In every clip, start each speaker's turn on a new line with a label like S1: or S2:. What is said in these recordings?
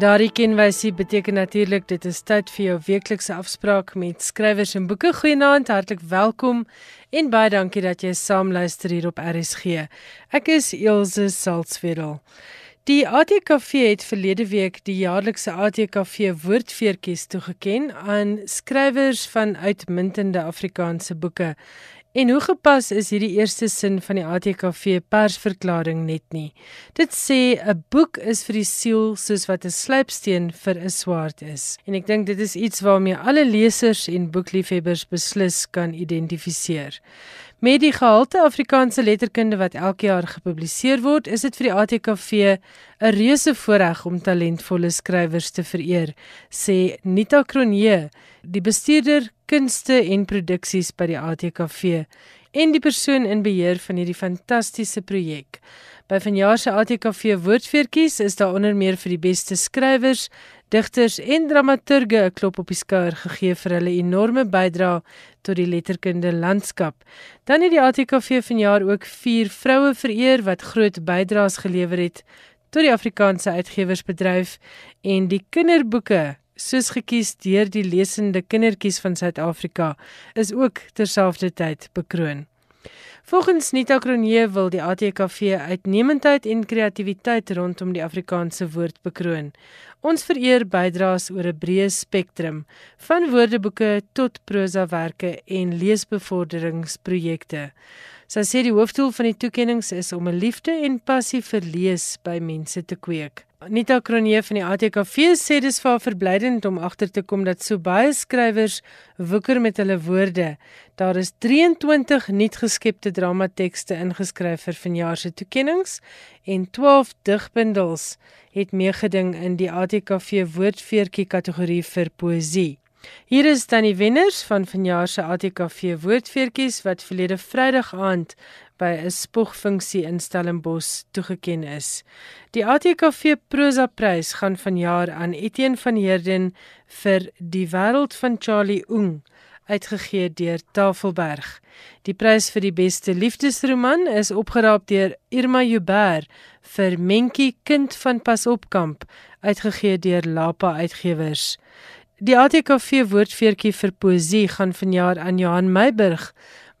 S1: Daardie kenwysie beteken natuurlik dit is tyd vir jou weeklikse afspraak met skrywers en boeke. Goeienaand, hartlik welkom en baie dankie dat jy saam luister hier op RSG. Ek is Elsje Salzwetel. Die ATKV het verlede week die jaarlikse ATKV woordfeertjies toegeken aan skrywers van uitmuntende Afrikaanse boeke En hoe gepas is hierdie eerste sin van die ATKV persverklaring net nie. Dit sê 'n boek is vir die siel soos wat 'n slypsteen vir 'n swaard is. En ek dink dit is iets waarmee alle lesers en boekliefhebbers beslis kan identifiseer. Met die gehalte Afrikaanse letterkunde wat elke jaar gepubliseer word, is dit vir die ATKV 'n reuse voorreg om talentvolle skrywers te vereer, sê Nita Kronje, die bestuurder kunste en produksies by die ATKV en die persoon in beheer van hierdie fantastiese projek. By vanjaar se ATKV woordfeertjies is daar onder meer vir die beste skrywers, digters en dramaturge 'n klop op die skouer gegee vir hulle enorme bydrae tot die letterkunde landskap. Dan het die ATKV vanjaar ook vier vroue vereer wat groot bydraes gelewer het tot die Afrikaanse uitgewersbedryf en die kinderboeke soos gekies deur die lesende kindertjies van Suid-Afrika, is ook terselfdertyd bekroon. Volgens Nita Kronje wil die ATKV uitnemendheid en kreatiwiteit rondom die Afrikaanse woord bekroon. Ons vereer bydraes oor 'n breë spektrum, van woordeboeke tot prosawerke en leesbevorderingsprojekte. Sy sê die hoofdoel van die toekenninge is om 'n liefde en passie vir lees by mense te kweek. Anita Kronje van die ATKV sê dis vir haar verblydend om agter te kom dat so baie skrywers woeker met hulle woorde. Daar is 23 nuutgeskepte dramatekste ingeskryf vir vanjaar se toekenninge en 12 digbundels het meegeding in die ATKV woordfeertjie kategorie vir poësie. Hier is dan die wenners van vanjaar se ATKV woordfeertjies wat verlede Vrydag aand by 'n spogfunksie in Stellenbosch toegeken is. Die ATKV Prosa Prys gaan vanjaar aan Etienne van Heerden vir Die wêreld van Charlie Oeng uitgegee deur Tafelberg. Die prys vir die beste liefdesroman is opgeraap deur Irma Joubert vir Mentjie kind van Pasopkamp uitgegee deur Lapa Uitgewers. Die ATKV woordfeertjie vir poësie gaan vanjaar aan Johan Meiburg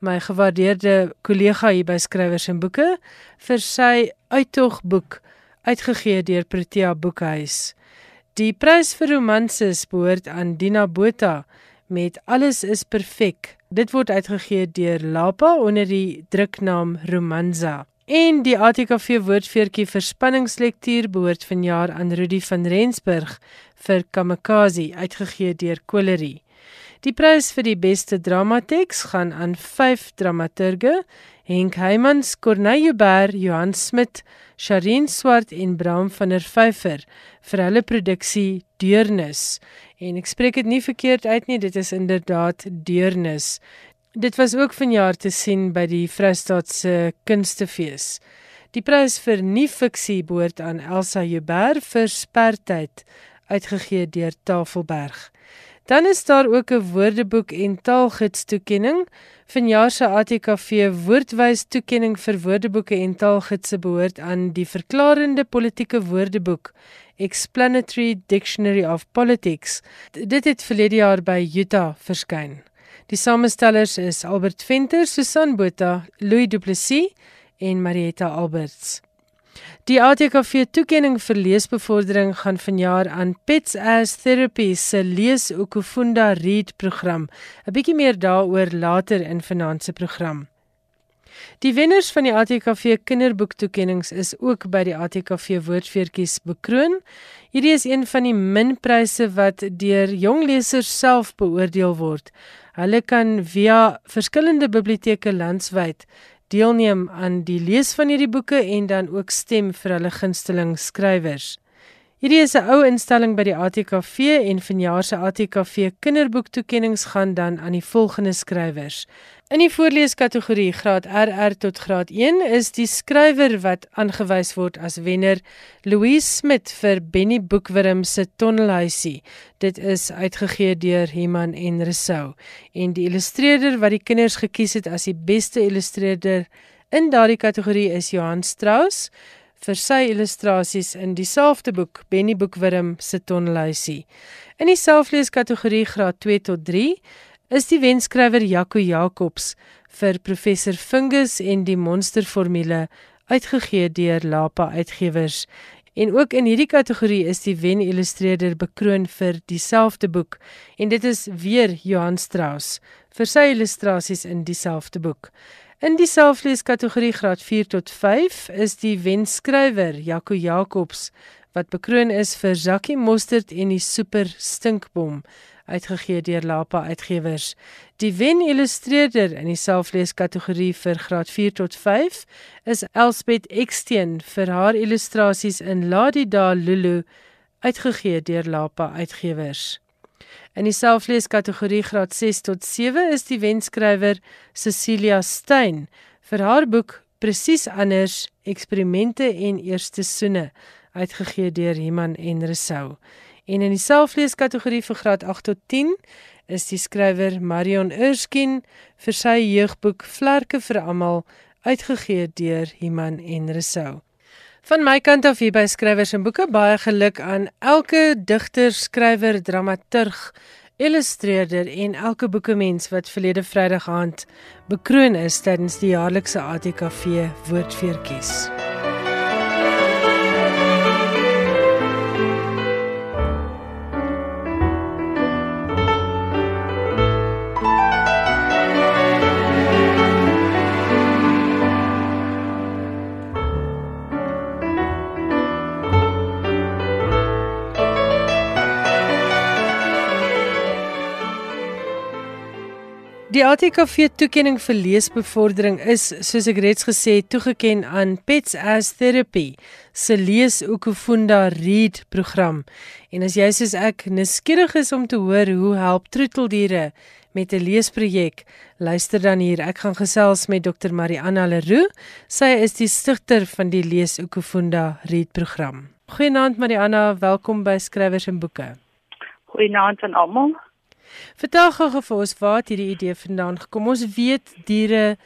S1: my gewaardeerde kollega hier by Skrywers en Boeke vir sy uittogboek uitgegee deur Protea Boekhuis. Die prys vir romanses behoort aan Dina Botha met Alles is perfek. Dit word uitgegee deur Lapa onder die druknaam Romanza. En die ATKV woordfeertjie vir spanningslektuur behoort vanjaar aan Rudy van Rensburg vir Kamikaze uitgegee deur Kolerie. Die prys vir die beste dramateks gaan aan 5 dramaturge: Henk Heymans, Corneille Ber, Johan Smit, Sharin Swart en Bram van der Vyver vir hulle produksie Deurnis. En ek spreek dit nie verkeerd uit nie, dit is inderdaad Deurnis. Dit was ook vanjaar te sien by die Vrystaatse Kunstefees. Die prys vir nuwe fiksie behoort aan Elsa Joubert vir Spertyd uitgegee deur Tafelberg. Dan is daar ook 'n woordeboek en taalgids toekenning. Vanjaar se ATKV woordwys toekenning vir woordeboeke en taalgidse behoort aan die verklarende politieke woordeboek Explanatory Dictionary of Politics. Dit het verlede jaar by Utah verskyn. Die samestellers is Albert Venter, Susan Botha, Louis Du Plessis en Marietta Alberts. Die ATKV toekenning vir leesbevordering gaan vanjaar aan Pets as Therapy se Lees Okufunda Read program. 'n Bietjie meer daaroor later in finansie program. Die wenners van die ATKV kinderboektoekennings is ook by die ATKV woordfeertjies bekroon. Hierdie is een van die minpryse wat deur jong lesers self beoordeel word. Hulle kan via verskillende biblioteke landwyd deelneem aan die lees van hierdie boeke en dan ook stem vir hulle gunsteling skrywers. Hierdie is 'n ou instelling by die ATKV en vanjaar se ATKV kinderboektoekennings gaan dan aan die volgende skrywers. In die voorleeskategorie graad RR tot graad 1 is die skrywer wat aangewys word as wenner Louise Smit vir Benny Boekwurm se Tonnelhuisie. Dit is uitgegee deur Heman en Resou en die illustreerder wat die kinders gekies het as die beste illustreerder in daardie kategorie is Johan Strauss vir sy illustrasies in dieselfde boek Benny Boekwurm se tonluisie. In die selfleeskategorie graad 2 tot 3 is die wenskrywer Jaco Jacobs vir professor Fungus en die monsterformule uitgegee deur Lapa Uitgewers. En ook in hierdie kategorie is die wen illustreerder bekroon vir dieselfde boek en dit is weer Johan Strauss vir sy illustrasies in dieselfde boek. In die selfleeskategorie graad 4 tot 5 is die wenskrywer Jaco Jacobs wat bekroon is vir Jackie Mostert en die super stinkbom uitgegee deur Lapa Uitgewers. Die wen illustreerder in die selfleeskategorie vir graad 4 tot 5 is Elsbeth Eksteen vir haar illustrasies in Ladida Lulu uitgegee deur Lapa Uitgewers. In die selfleeskategorie graad 6 tot 7 is die wenskrywer Cecilia Stein vir haar boek Presies anders eksperimente en eerste soene uitgegee deur Iman en Resou. En in die selfleeskategorie vir graad 8 tot 10 is die skrywer Marion Erskine vir sy jeugboek Vlerke vir almal uitgegee deur Iman en Resou. Van my kant af hier by skrywers en boeke baie geluk aan elke digter, skrywer, dramaturg, illustreerder en elke boekemens wat verlede Vrydag aand bekroon is tydens die jaarlikse ATKV woordfeertjies. Die ATKV toekenning vir leesbevordering is, soos ek reeds gesê het, toegeken aan Pets as Therapy se Lees Ukufunda Read program. En as jy soos ek nuuskierig is om te hoor hoe help troeteldiere met 'n leesprojek, luister dan hier. Ek gaan gesels met Dr. Mariana Leroux. Sy is die stigter van die Lees Ukufunda Read program. Goeienaand Mariana, welkom by Skrywers en Boeke.
S2: Goeienaand aan almal.
S1: Vertel gou vir ons waar hierdie idee vandaan gekom. Ons weet diere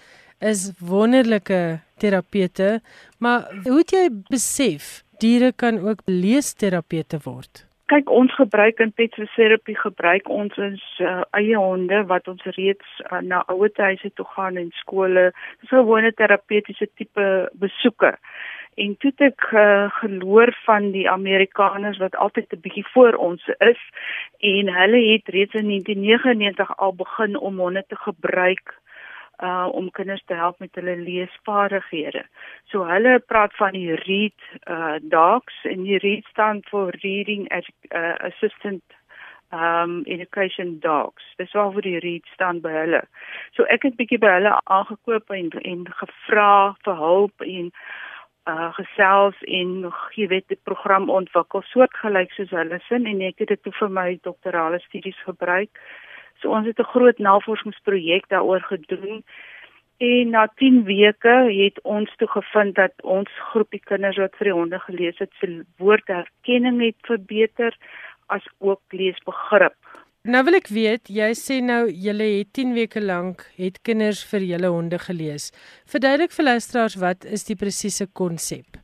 S1: is wonderlike terapeute, maar hoe het jy besef diere kan ook leesterapeute word?
S2: Kyk, ons gebruik in pet therapy gebruik ons ons uh, eie honde wat ons reeds uh, na ouerhuise toe gaan en skole. Dis gewone terapeutiese tipe besoeke. En toe ek uh, geloor van die Amerikaners wat altyd 'n bietjie voor ons is en hulle het reeds in 1999 al begin om honde te gebruik uh om kinders te help met hulle leesvaardighede. So hulle praat van die read uh dogs en die read staan vir reading as uh, assistant um education dogs. Dis waar vir die read staan by hulle. So ek het bietjie by hulle aangekoop en en gevra vir hulp en uh gesels en jy weet die program ontwikkel soortgelyk soos hulle sin en ek het dit toe vir my doktorale studies gebruik. So ons het 'n groot navorsingsprojek daaroor gedoen. En na 10 weke het ons toe gevind dat ons groepie kinders wat vir die honde gelees het, se woordherkenning het verbeter as ook leesbegrip.
S1: Nou wil ek weet, jy sê nou julle het 10 weke lank het kinders vir julle honde gelees. Verduidelik vir luisteraars wat is die presiese konsep?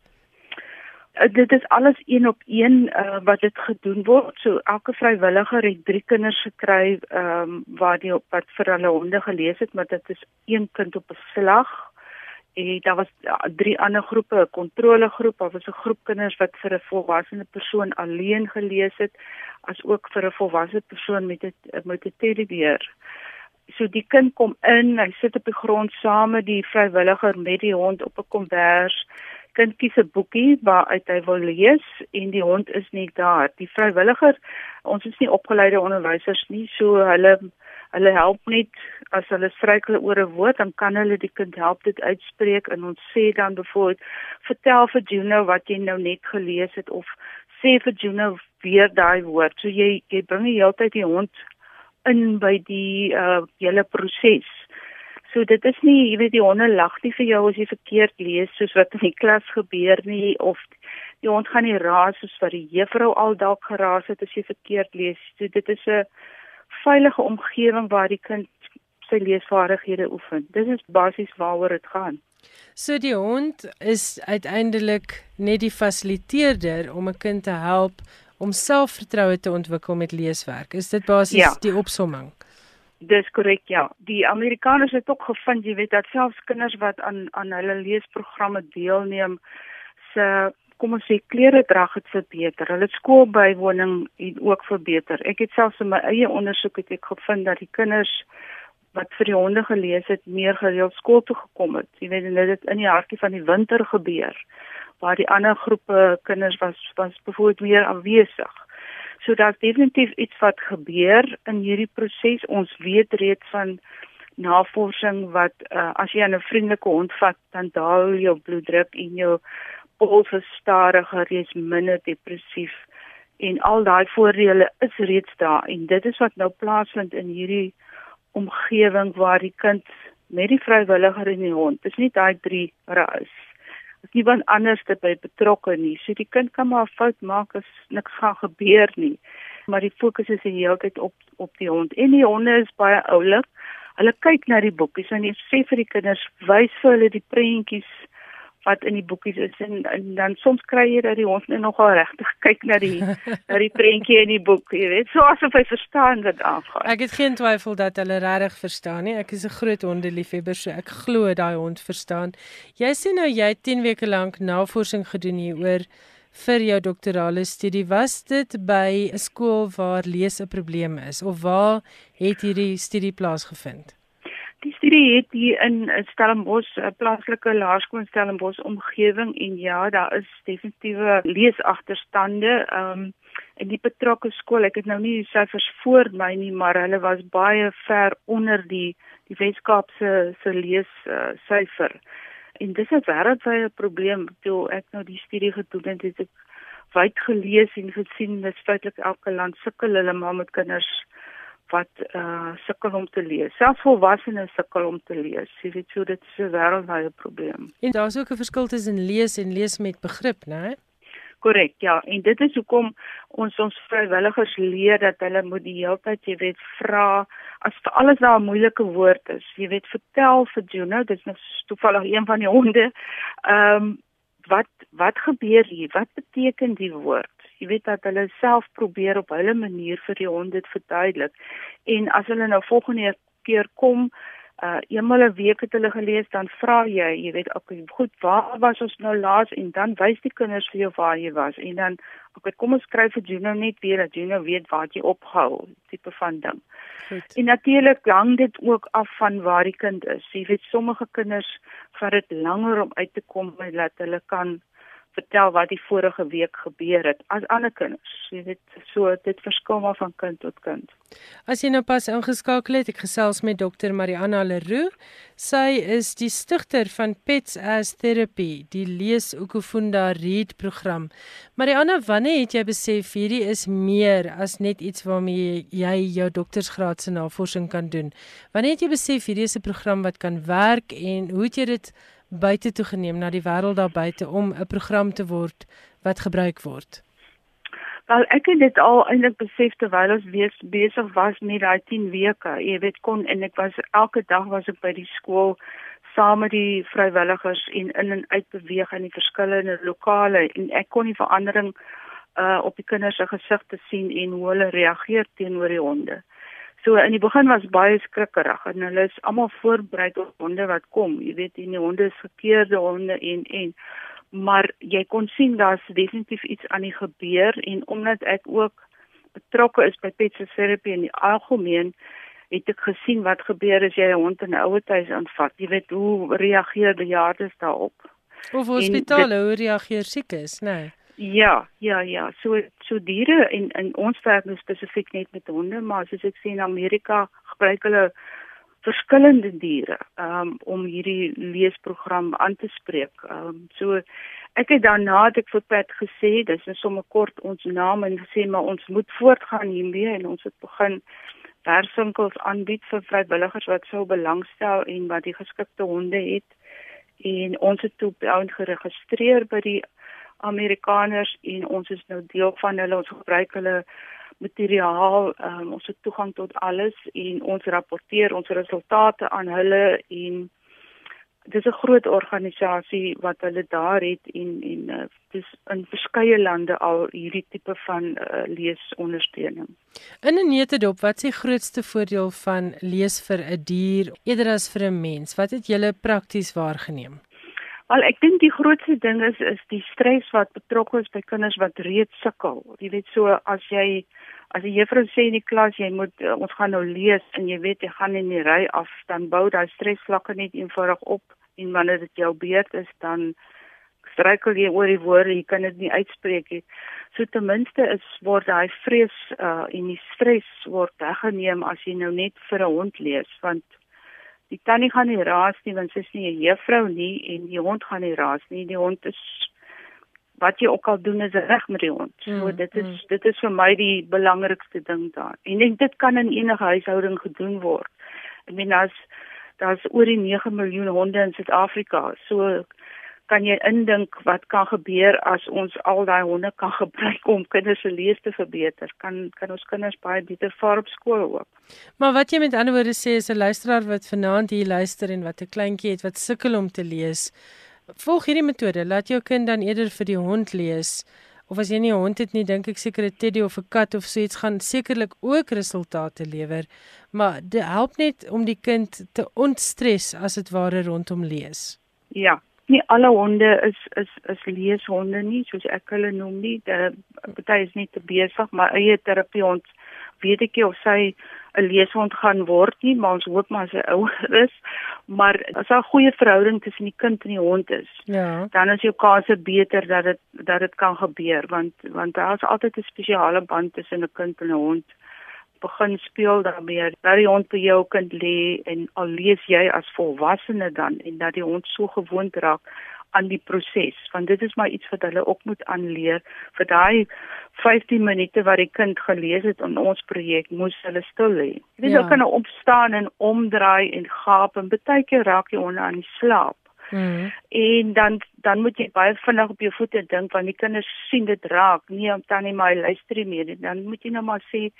S2: Uh, dit is alles een op een uh, wat dit gedoen word. So elke vrywilliger het 3 kinders gekry ehm um, waar die wat vir hulle honde gelees het, maar dit is een kind op 'n slag en daar was ja, drie ander groepe, 'n kontrolegroep, daar was 'n groep kinders wat vir 'n volwasse persoon alleen gelees het, as ook vir 'n volwasse persoon met 'n met 'n teddybeer. So die kind kom in, hy sit op die grond saam met die vrywilliger met die hond op 'n kombers. Kind kies 'n boekie waaruit hy wil lees en die hond is nie daar. Die vrywilliger, ons is nie opgeleide onderwysers nie, so hulle hulle help net as hulle struikel oor 'n woord dan kan hulle die kind help dit uitspreek en ons sê dan byvoorbeeld vertel vir Juno wat jy nou net gelees het of sê vir Juno weer daai woord. So jy jy bring die hele tyd die hond in by die uh hele proses. So dit is nie jy weet die honde lag nie vir jou as jy verkeerd lees soos wat in die klas gebeur nie of die hond gaan nie raas soos wat die juffrou al dalk geraas het as jy verkeerd lees. So dit is 'n veilige omgewing waar die kind sy leesvaardighede oefen. Dit is basies waaroor dit gaan.
S1: So die hond is uiteindelik net die fasiliteerder om 'n kind te help om selfvertroue te ontwikkel met leeswerk. Is dit basies ja. die opsomming?
S2: Dis korrek ja. Die Amerikaners het ook gevind, jy weet, dat selfs kinders wat aan aan hulle leesprogramme deelneem, se kom ons sê kleredrag het verbeter. Hulle skoolbywoning het ook verbeter. Ek het selfs in my eie ondersoek het ek gevind dat die kinders wat vir die honde gelees het, meer gereeld skool toe gekom het. Jy weet, dit het in die hartjie van die winter gebeur waar die ander groepe kinders was was bevoorbeeld meer aanwesig. So daar's definitief iets wat gebeur in hierdie proses. Ons weet reeds van navorsing wat uh, as jy 'n vriendelike hond vat, dan daal jou bloeddruk en jou pols stadiger, jy's minder depressief en al daai voordele is reeds daar en dit is wat nou plaasvind in hierdie omgewing waar die kind met die vrywilliger en die hond, dis nie daai drie ras is niemand anders te by betrokke nie. So die kind kan maar 'n fout maak as niks gaan gebeur nie. Maar die fokus is die hele tyd op op die hond. En die honde is baie oulik. Hulle kyk na die boekies en jy sê vir die kinders, wys vir hulle die prentjies wat in die boekies is en, en dan soms kry jy dat die hond net nogal regtig kyk na die na die prentjie in die boek, jy weet, so asof hy verstaan wat aangaan.
S1: Ek het geen twyfel dat hulle regtig verstaan nie. Ek is 'n groot hondeliefhebber, so ek glo daai hond verstaan. Jy sê nou jy het 10 weke lank navorsing gedoen hieroor vir jou doktorale studie. Was dit by 'n skool waar lees 'n probleem is of waar het hierdie studie plaasgevind?
S2: Die studie het hier in Stellenbosch, 'n plaaslike laerskool in Stellenbosch omgewing en ja, daar is definitiewe leesagterstande. Ehm um, in die betrokke skool, ek het nou nie die syfers voor my nie, maar hulle was baie ver onder die die Weskaapse se lees uh, syfer. En dis 'n wêreldwye probleem. Toe ek nou die studie gedoen het, het ek wyd gelees en gesien dat feitelik elke land sukkel hulle maar met kinders wat uh sukkel om te lees. Selfs volwassenes sukkel om te lees. Jy weet so dit is 'n wêreldwye probleem.
S1: En daar's ook 'n verskil tussen lees en lees met begrip, né?
S2: Korrek, ja. En dit is hoekom ons ons vrywilligers leer dat hulle moet die hele tyd, jy weet, vra as vir alles daar 'n moeilike woord is. Jy weet, vertel vir Juno, dit is nog toevallig een van die honde. Ehm um, wat wat gebeur hier? Wat beteken die woord? Jy weet dat hulle self probeer op hulle manier vir die hond dit verduidelik. En as hulle nou volgende keer kom, uh eenmal 'n week het hulle gelees, dan vra jy, jy weet, okay, goed, waar was ons nou laas en dan wys die kinders vir jou waar jy was en dan okay, kom ons skryf vir Juno net weer dat Juno weet waar jy opgehou, tipe van ding. Goed. En natuurlik hang dit ook af van waar die kind is. Jy weet, sommige kinders vat dit langer om uit te kom dat hulle kan vertel wat die vorige week gebeur het as ander kinders. Jy weet, so dit verskil maar van kind tot kind.
S1: As jy nou pas ingeskakel het, ek gesels met dokter Mariana Leroux. Sy is die stigter van Pets as Therapy, die Lees Ukufunda Read program. Mariana, wanneer het jy besef hierdie is meer as net iets waarmee jy jou doktorsgraad se navorsing kan doen? Wanneer het jy besef hierdie is 'n program wat kan werk en hoe het jy dit buite toe geneem na die wêreld daar buite om 'n program te word wat gebruik word?
S2: Wel ek het dit al eintlik besef terwyl ons wees besig was met daai 10 weke. Jy weet kon en ek was elke dag was ek by die skool saam met die vrywilligers en in en uit beweeg in die verskillende lokale en ek kon die verandering uh op die kinders se gesigte sien en hoe hulle reageer teenoor die honde. So in die begin was baie skrikkerig en hulle is almal voorberei op honde wat kom. Jy weet, die honde is gekeerde honde en en maar jy kon sien daar's definitief iets aan die gebeur en omdat ek ook betrokke is by pet therapy in die algemeen het ek gesien wat gebeur as jy 'n hond in 'n ouer huis aanvat. Jy weet hoe reageer die jaardes daarop.
S1: Of hospitale hoe reageer siekes, né? Nee.
S2: Ja, ja, ja. So so diere en in ons werk nou spesifiek net met honde, maar soos ek sê in Amerika gebruik hulle verskillende diere um, om hierdie leesprogram aan te spreek. Um, so ek het daarna het ek vir Pat gesê, dis net sommer kort ons naam en gesê maar ons moet voortgaan hiermee en ons het begin werkswinkels aanbied vir vrywilligers wat sou belangstel en wat die geskikte honde het. En ons het toe geregistreer by die Amerikaners en ons is nou deel van hulle ons gebruik hulle materiaal um, ons het toegang tot alles en ons rapporteer ons resultate aan hulle en dis 'n groot organisasie wat hulle daar het en en uh, dis in verskeie lande al hierdie tipe van uh, leesondersteuning.
S1: In 'n neutedop, wat is die grootste voordeel van lees vir 'n dier eerder as vir 'n mens? Wat het julle prakties waargeneem?
S2: Wel, ek dink die grootste ding is is die stres wat betrokke is by kinders wat reeds sukkel. Jy weet so as jy as die juffrou sê in die klas jy moet uh, ons gaan nou lees en jy weet jy gaan in die ry af dan bou daai stresvlakke net eenvoudig op en wanneer dit jou beurt is dan struikel jy oor die woorde, jy kan dit nie uitspreek nie. So ten minste is word daai vrees uh en die stres word weggeneem as jy nou net vir 'n hond lees want die tannie gaan nie raas nie want sy is nie 'n juffrou nie en die hond gaan nie raas nie. Die hond is wat jy ook al doen is reg met die hond. So mm, dit is mm. dit is vir my die belangrikste ding daar. En ek dit kan in enige huishouding gedoen word. Ek meen as daar's oor die 9 miljoen honde in Suid-Afrika. So kan jy indink wat kan gebeur as ons al daai honde kan gebruik om kinders se lees te verbeter? Kan kan ons kinders baie beter vaar op skool ook?
S1: Maar wat jy met ander woorde sê is 'n luisteraar wat vanaand hier luister en wat 'n kleintjie het wat sukkel om te lees, volg hierdie metode. Laat jou kind dan eerder vir die hond lees of as jy nie 'n hond het nie, dink ek seker 'n teddy of 'n kat of so iets gaan sekerlik ook resultate lewer, maar dit help net om die kind te ontstres as dit ware rondom lees.
S2: Ja, nie alle honde is is is leeshonde nie, soos ek hulle noem nie. Party is nie te besig, maar eie terapie hond weet ek of sy 'n leeshond gaan word nie, maar ons hoop maar sy ouer is. Maar as daar 'n goeie verhouding tussen die kind en die hond is,
S1: ja.
S2: dan is jou kans beter dat dit dat dit kan gebeur want want daar is altyd 'n spesiale band tussen 'n kind en 'n hond begin speel daarmee dat die hond by jou kind lê en al lees jy as volwassene dan en dat die hond so gewoond raak aan die proses want dit is maar iets wat hulle ook moet aanleer vir daai 15 minute wat die kind gelees het in ons projek moes hulle stil lê. Jy weet ja. hulle kan nou opstaan en omdraai en gaap en baie keer raak jy onder aan die slaap. Mm. En dan dan moet jy baie vinnig op jou voete dink want die kinders sien dit raak. Nee, om tannie my luister nie meer. Dan moet jy nou maar sê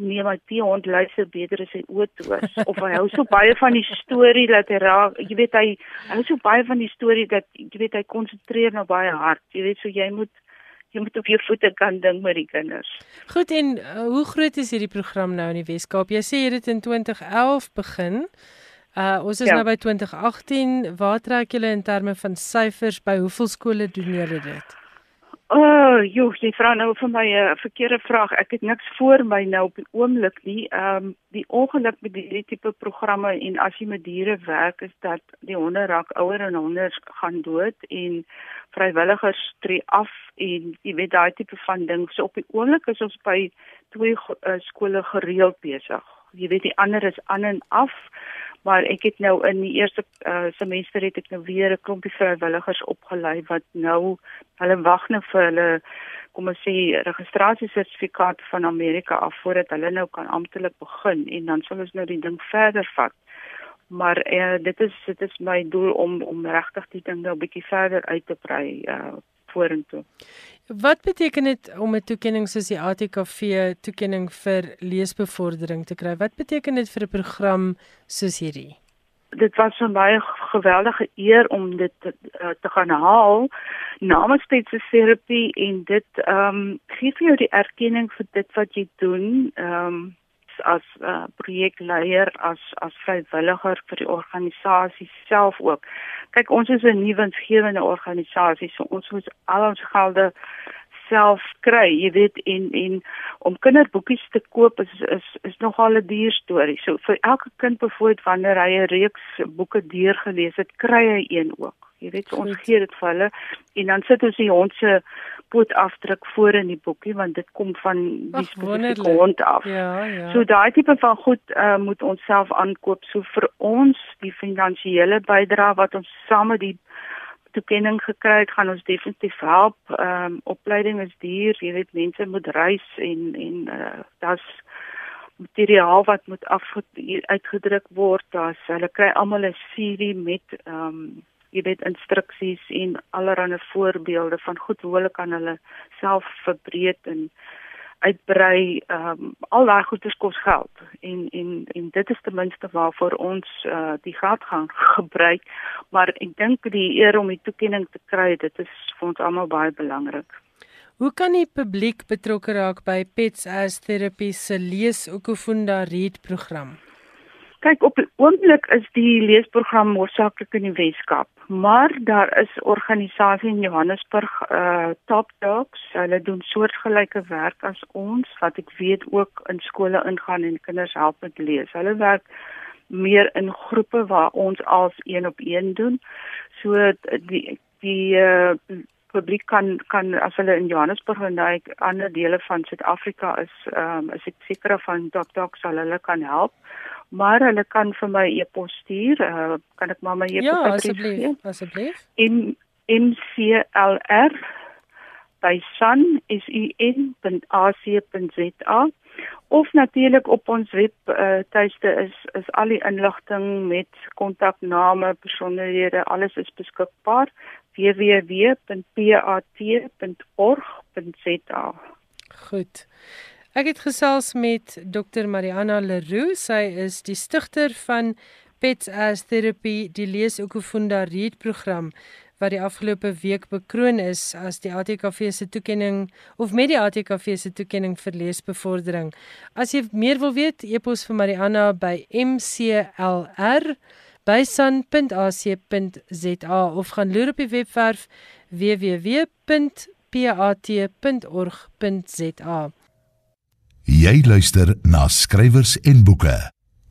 S2: nee maar die hond luister beter as hy oortoos of hy hou so baie van die storie dat hy raak jy weet hy hou so baie van die storie dat jy weet hy konsentreer nou baie hard jy weet so jy moet jy moet op jou voete kan dink met die kinders
S1: goed en uh, hoe groot is hierdie program nou in die Weskaap jy sê jy het dit in 2011 begin Uh ons is ja. nou by 2018. Waar trek julle in terme van syfers by hoeveel skole doen julle dit?
S2: Oh, joh, jy vra nou vir my 'n uh, verkeerde vraag. Ek het niks voor my nou op die oomblik nie. Ehm um, die ongeluk met hierdie tipe programme en as jy met diere werk is dat die honde raak ouer en honde gaan dood en vrywilligers tree af en jy weet daai tipe van ding. So op die oomblik is ons by twee uh, skole gereeld besig. Jy weet die ander is aan en af maar ek het nou in die eerste uh, semester het ek nou weer 'n klompie vrywilligers opgelei wat nou hulle wag nou vir hulle kom ons sê registrasiesertifikaat van Amerika af voordat hulle nou kan amptelik begin en dan sal ons nou die ding verder vat. Maar uh, dit is dit is my doel om om regtig die ding nou 'n bietjie verder uit te brei uh vorentoe.
S1: Wat beteken dit om 'n toekenning soos die ATKV toekenning vir leesbevordering te kry? Wat beteken dit vir 'n program soos hierdie?
S2: Dit was vir my 'n geweldige eer om dit te, uh, te gaan haal namens Petseserapie en dit ehm um, gee vir jou die erkenning vir dit wat jy doen. Ehm um, as uh, projekleier as as vrywilliger vir die organisasie self ook. Kyk ons is 'n nuwe winsgewende organisasie so ons moet al ons gelde self kry jy weet en en om kinderboekies te koop is is is nogal 'n duur storie so vir elke kind bevoet wanneer hy 'n reeks boeke deurgelees het kry hy een ook jy weet ons gee dit vir hulle en dan sit ons die hond se pootafdruk voor in die boekie want dit kom van die spesifieke hond af.
S1: Ja, ja.
S2: So daai tipe van goed uh, moet ons self aankoop. So vir ons die finansiële bydrae wat ons saam met die toekenning gekry het, gaan ons definitief help. Ehm um, opleiding is duur, jy weet mense moet reis en en uh, daar's materiaal wat moet af uitgedruk word. Daar's hulle kry almal 'n serie met ehm um, jy weet instruksies en allerlei voorbeelde van goed hoe hulle kan hulle self verbreek en uitbrei, ehm um, al daai goedes kos geld en en en dit is ten minste waarvoor ons uh, die geld gaan gebruik, maar ek dink die eer om die toekenning te kry, dit is vir ons almal baie belangrik.
S1: Hoe kan die publiek betrokke raak by Pets as Therapy se Lees Okufunda Read program?
S2: Kyk op die oomblik is die leesprogram hoofsaaklik in die Weskaap, maar daar is organisasie in Johannesburg uh Top Dogs. Hulle doen soortgelyke werk as ons wat ek weet ook in skole ingaan en kinders help met lees. Hulle werk meer in groepe waar ons als een op een doen. So die die uh publiek kan kan as hulle in Johannesburg en daai ander dele van Suid-Afrika is, ehm um, is ek seker van Top Dogs sal hulle kan help maar hulle kan vir my e-pos stuur. Uh, kan ek maar my e-pos
S1: ja, asseblief, asseblief.
S2: In mclr by sun.ac.za of natuurlik op ons web uh, tuiste is is al die inligting met kontakname, besonderhede, alles is beskikbaar www.pat.org.za.
S1: Goed. Ek het gesels met Dr Mariana Leroux. Sy is die stigter van Pets as Therapy, die Lees Okufunda Read program wat die afgelope week bekroon is as die ATKV se toekenning of met die ATKV se toekenning vir leesbevordering. As jy meer wil weet, e-pos vir Mariana by mclr@san.ac.za of gaan loer op die webwerf www.pat.org.za.
S3: Jy luister na skrywers en boeke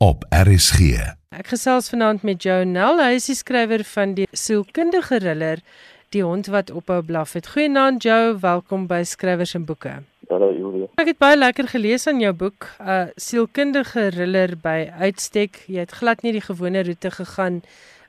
S3: op RSG.
S1: Ek gesels vanaand met Joe Nel, hy is die skrywer van die sielkundige thriller Die hond wat ophou blaf het. Goeienaand Joe, welkom by Skrywers en Boeke.
S4: Hallo Julia.
S1: Ek het baie lekker gelees aan jou boek, 'n uh, sielkundige thriller by uitstek. Jy het glad nie die gewone roete gegaan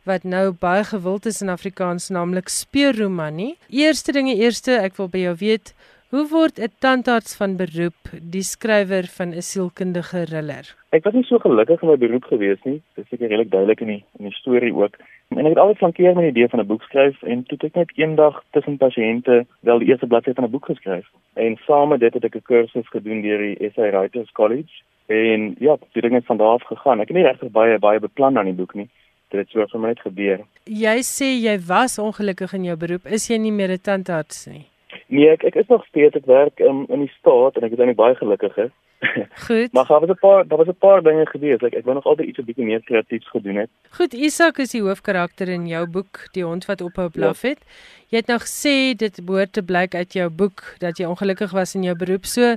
S1: wat nou baie gewild is in Afrikaans, naamlik speurroman nie. Eerste dinge eerste, ek wil by jou weet, Hoe word 'n tandarts van beroep die skrywer van 'n sielkundige thriller?
S4: Ek was nie so gelukkig in my beroep gewees nie. Dit is seker redelik duidelik in die in die storie ook. En ek het altyd flankeer met die idee van 'n boek skryf en toe het ek net eendag tussen pasiënte wel die eerste bladsy van 'n boek geskryf. En saam met dit het ek 'n kursus gedoen deur die SA Writers College. En ja, dit het net van daar af gegaan. Ek het nie regtig baie baie beplan aan die boek nie. Dit het so vir my net gebeur.
S1: Jy sê jy was ongelukkig in jou beroep. Is jy nie meer 'n tandarts nie?
S4: Nee, ek ek is nog steeds ek werk um, in die staat en ek is eintlik baie gelukkig.
S1: Goed.
S4: maar daar was 'n paar daar was 'n paar dinge gebeur. Ek ek wou nog altyd iets 'n bietjie meer kreatiefs gedoen het.
S1: Goed, Isak is die hoofkarakter in jou boek Die hond wat ophou blaf ja. het. Jy het nou gesê dit behoort te blyk uit jou boek dat jy ongelukkig was in jou beroep. So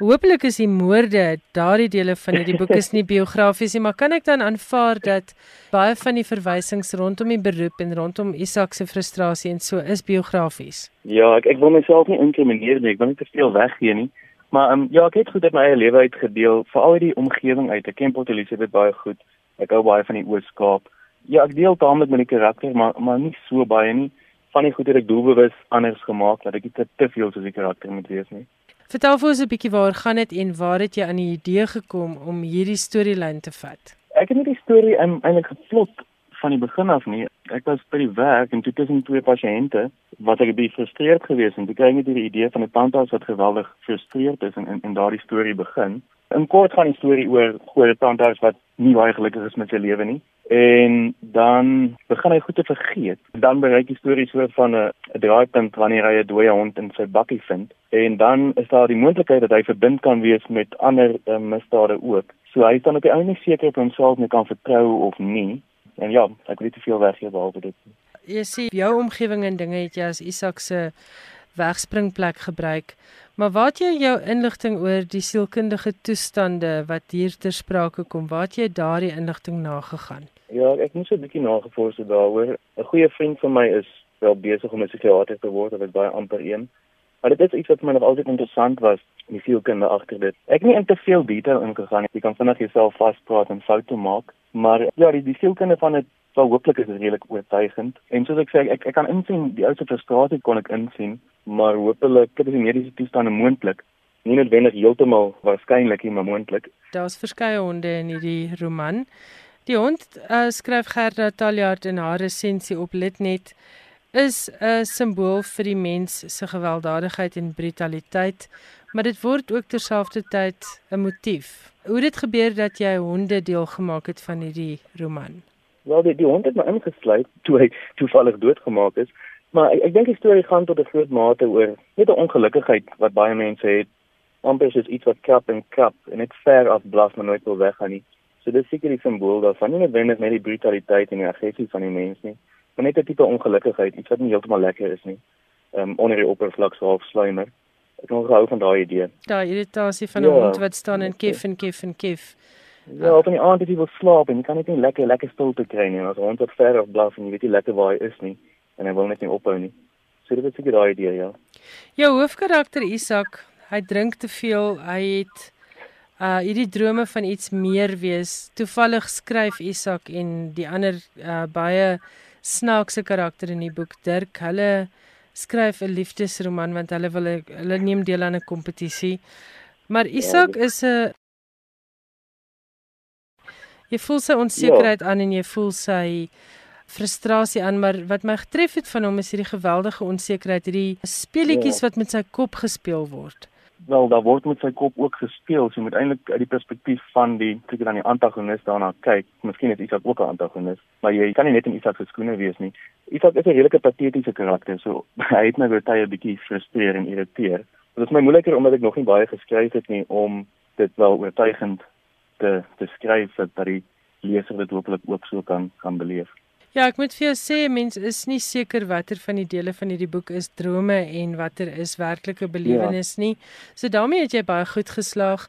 S1: Hoopelik is die moorde, daardie dele van hierdie boek is nie biografies nie, maar kan ek dan aanvaar dat baie van die verwysings rondom die beroep en rondom Isak se frustrasie en so is biografies?
S4: Ja, ek ek wil myself nie inkrimineer nie, ek wil nie te veel weggee nie. Maar um, ja, ek het goed uit my eie lewe uitgedeel, veral uit die omgewing uit. Ek ken Port Elizabeth baie goed. Ek hou baie van die Oos-Kaap. Ja, ek deel taamlik met die karakter, maar maar nie so baie nie. Van die goed het ek doelbewus anders gemaak dat ek nie te, te veel soos die karakter moet wees nie.
S1: Vertel vir ons 'n bietjie waar gaan dit en waar het jy aan die idee gekom om hierdie storielyn te vat?
S4: Ek het net die storie eintlik geplot van die begin af nie. Ek was by die werk en toe tussen twee pasiënte wat ek 'n bietjie gefrustreerd gewees en toe kry ek net die idee van 'n tandarts wat geweldig gefrustreerd is en en, en daardie storie begin. In kort gaan die storie oor goeie tandarts wat nie baie gelukkig is met sy lewe nie en dan begin hy goed te vergeet. Dan bereik die storie so van 'n draaipunt wanneer hy 'n dooie hond in sy bakkie vind en dan is daar die moontlikheid dat hy verbind kan wees met ander uh, misdade ook. So hy is dan op die einde seker of homself nie kan vertrou of nie. En ja, ek nie te veel weggee behalwe dit.
S1: Jy sien jou omgewing en dinge het jy as Isak se wegspringplek gebruik. Maar waar het jy jou inligting oor die sielkundige toestande wat hier ter sprake kom? Waar het jy daardie inligting nagegaan?
S4: Ja, ek moes 'n bietjie nagevors het daaroor. 'n Goeie vriend van my is wel besig om 'n psigiater te word, wat baie amper een. Maar dit is iets wat my nog altyd interessant was, die sielkunde agter dit. Ek nie in te veel detail ingegaan nie. Jy kan vinnig jouself vaspraat en foute maak, maar ja, die, die sielkunde van dit sou hooplik is redelik oortuigend. En soos ek sê, ek ek kan insien die ou se frustrasie kon ek insien, maar hopelik is die mediese toestande moontlik nie noodwendig heeltemal waarskynlik nie, maar moontlik.
S1: Daar's verskeie honde in hierdie roman. Die hond uh, skryf Gerda Taljaard in haar resensie op Litnet is 'n simbool vir die mens se gewelddadigheid en brutaliteit, maar dit word ook terselfdertyd 'n motief. Hoe dit gebeur dat jy honde deel gemaak het van hierdie roman?
S4: Wel, die, die hond het my ingesluit toe hy toevallig doodgemaak is. Maar ek, ek dink die storie gaan tot 'n groot mate oor net 'n ongelukkigheid wat baie mense het. amper soos iets wat krap en krap en net ver af blaf maar nooit wil weggaan nie. So dis seker die simbool daarvan, nie noodwendig net die brutaliteit en die aggressie van die mens nie, maar net 'n tipe ongelukkigheid, iets wat nie heeltemal lekker is nie. Ehm um, onder die oppervlak so half sluimer. Ek kan gehou van daai idee.
S1: Daai irritasie van 'n ja, hond wat staan en kef en kef en kef.
S4: Ja, op 'n aand as jy wil slaap en jy kan net nie lekker lekker stil te kry nie. As 'n hond wat ver af blaf en jy weet nie lekker waar hy is nie en hy wil net nie ophou nie. So dit is seker daai idee, ja.
S1: Jou hoofkarakter Isak, hy drink te veel. Hy het uh hierdie drome van iets meer wees. Toevallig skryf Isak en die ander uh baie snaakse karakter in die boek Dirk. Hulle skryf 'n liefdesroman want hulle wil hulle neem deel aan 'n kompetisie. Maar ja, Isak ja, is 'n jy voel sy onsekerheid ja. aan en jy voel sy frustrasie aan, maar wat my getref het van hom is hierdie geweldige onsekerheid, hierdie speletjies ja. wat met sy kop gespeel word
S4: wel daar word met sy kop ook gespeel. So jy moet eintlik uit die perspektief van die kyk dan die antagonis daarna kyk. Miskien is Isak ook 'n antagonis, maar jy kan nie net in Isak se skoene wees nie. Isak is 'n redelike patetiese karakter, so hy het my baie 'n bietjie frustreer en irriteer. Dit is my moeiliker omdat ek nog nie baie geskryf het nie om dit wel oortuigend te te skryf dat die leser dit hopelik ook so kan kan beleef.
S1: Ja, ek moet vir jou sê mense is nie seker watter van die dele van hierdie boek is drome en watter is werklike belewenis ja. nie. So daarmee het jy baie goed geslaag.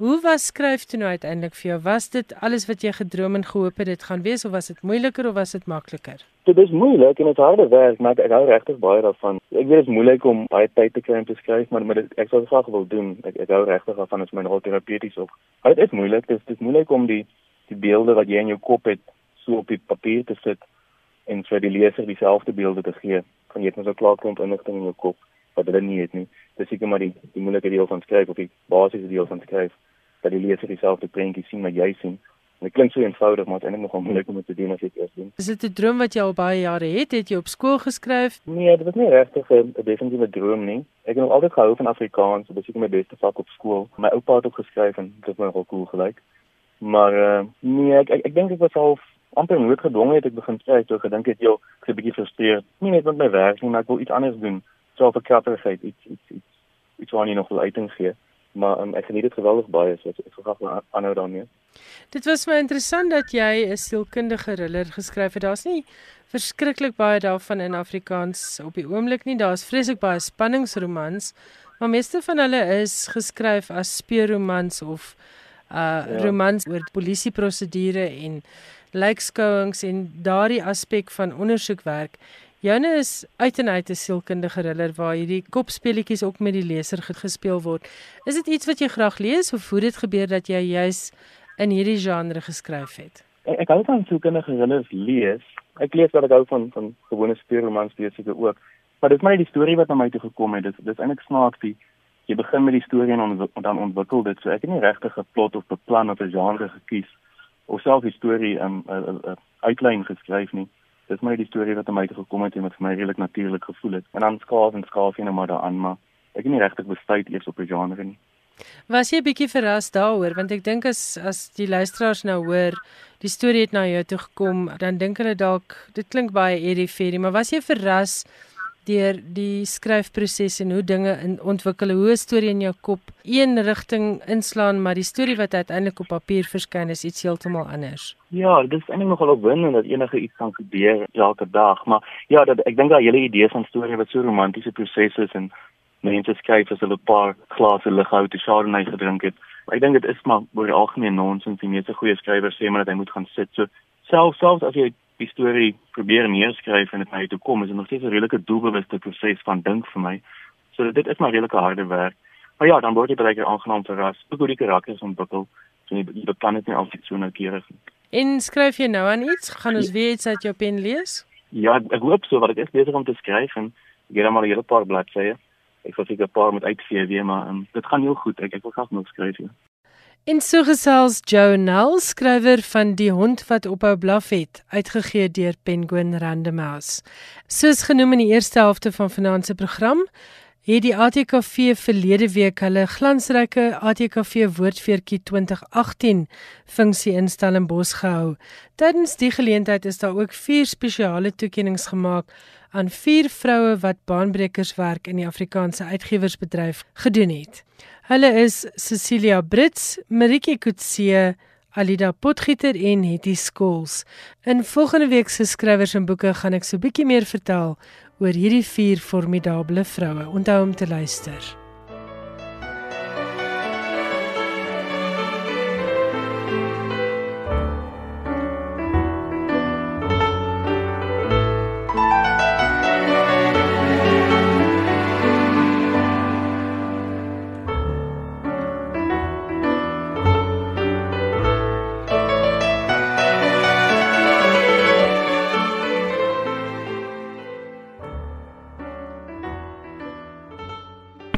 S1: Hoe was skryf toe nou uiteindelik vir jou? Was dit alles wat jy gedroom en gehoop het dit gaan wees of was dit moeiliker of was dit makliker?
S4: Dit is moeilik en dit is harde werk, maar ek hou regtig baie daarvan. Ek weet dit is moeilik om baie tyd te kry om te skryf, maar maar dit, ek sou graag wil doen. Ek ek hou regtig daarvan as my rol terapeuties op. Maar dit is moeilik. Dit is dit is moeilik om die die beelde wat jy in jou kop het so op die papier te sit en vir die leser dieselfde beelde te gee van jy het nou so klaar klomp inligting in jou kop wat hulle nie het nie. Dis seker maar die die moeilike deel van skryf of die basiese deel van skryf dat die leser dieselfde prentjie sien wat jy sien. En dit klink so eenvoudig, maar dit is eintlik nogal moeilik om dit te doen as jy dit eers doen.
S1: Is dit 'n droom wat jy al baie jare het? Het jy op skool geskryf?
S4: Nee, dit was nie regtig 'n definitiewe droom nie. Ek het nog altyd gehou van Afrikaans, dit was seker my beste vak op skool. My oupa het ook geskryf en dit het my nogal cool gelyk. Maar uh, nee, ek ek, ek dink ek was al amper nooit gedwonge het ek begin skryf toe gedink het jy ek is 'n bietjie gefrustreerd. Nie net met my werk nie maar ek wil iets anders doen. So 'n kragtigheid iets iets iets iets wat nie nog wil uiting gee. Maar um, ek geniet dit geweldig baie so ek verwag maar aanhou daarmee.
S1: Dit was my interessant dat jy 'n sielkundige thriller geskryf het. Daar's nie verskriklik baie daarvan in Afrikaans op die oomblik nie. Daar's vreeslik baie spanningsromans maar meeste van hulle is geskryf as speurromans of uh ja. romans oor polisieprosedure en lijkskouings en daardie aspek van ondersoekwerk. Joune is uit en uit 'n sielkundige thriller waar hierdie kopspeletjies ook met die leser gespeel word. Is dit iets wat jy graag lees of hoe dit gebeur dat jy juis in hierdie genre geskryf het?
S4: Ek, ek hou van sielkundige thrillers lees. Ek lees wat ek hou van van gewone speurromans lees ek ook. Maar dit is maar die storie wat na my toe gekom het. Dit dis eintlik snaaks die jy begin met die storie en on, dan ontwikkel dit. So ek het nie regtig 'n plot of beplan of 'n genre gekies of self die storie 'n uitlyn geskryf nie. Dis maar die storie wat aan my gekom het en wat vir my redelik natuurlik gevoel het. En dan skaaf en skaaf jy net maar daaraan, maar ek het nie regtig besluit eers op 'n genre nie.
S1: Was jy bietjie verras daaroor want ek dink as as die luisteraars nou hoor die storie het na jou toe gekom, dan dink hulle dalk dit klink baie eerie ferie, maar was jy verras deur die skryfproses en hoe dinge in ontwikkel, hoe 'n storie in jou kop een rigting inslaan, maar die storie wat uiteindelik op papier verskyn is iets heeltemal anders.
S4: Ja, dit is eintlik nogal opwindend dat enige iets kan gebeur elke dag, maar ja, dat ek dink daai hele idee van storie wat so romantiese prosesse is en mense skryf as hulle 'n paar glase lighou te Chardonnay gedrink het. Ek dink dit is maar oor die algemeen nonsens. Die meeste goeie skrywers sê maar dat hy moet gaan sit. So selfs selfs as jy die storie probeer neerskryf en dit na toe kom, is dit nog steeds 'n redelike doelbewuste proses van dink vir my. So dit is maar redelike harde werk. Maar ja, dan word jy baie aangenaam verras. Hoe goed die karakters ontwikkel. So jy die beplan dit nie altyd so noukeurig nie.
S1: En skryf jy nou aan iets? Gaan ons weer iets uit jou pen lees?
S4: Ja, ek hoop so wat ek is besig om te skryf en ek het al 'n hele paar bladsye. Ek wil seker 'n paar met uitvee weer, maar um, dit gaan heel goed. Ek ek wil graag nog skryf. Ja.
S1: In so gesels Joe Nell, skrywer van Die hond wat ophou blaf het, uitgegee deur Penguin Random House. Soos genoem in die eerste helfte van vanaand se program, het die ATKV verlede week hulle glansryke ATKV Woordfeertjie 2018 funksie in Stellenbosch gehou. Tydens die geleentheid is daar ook vier spesiale toekenninge gemaak aan vier vroue wat baanbrekerswerk in die Afrikaanse uitgewersbedryf gedoen het. Hulle is Cecilia Brits, Maritje Kutse, Alida Potgieter en Hetty Skols. In volgende week se skrywers en boeke gaan ek so 'n bietjie meer vertel oor hierdie vier formidable vroue. Onthou om te luister.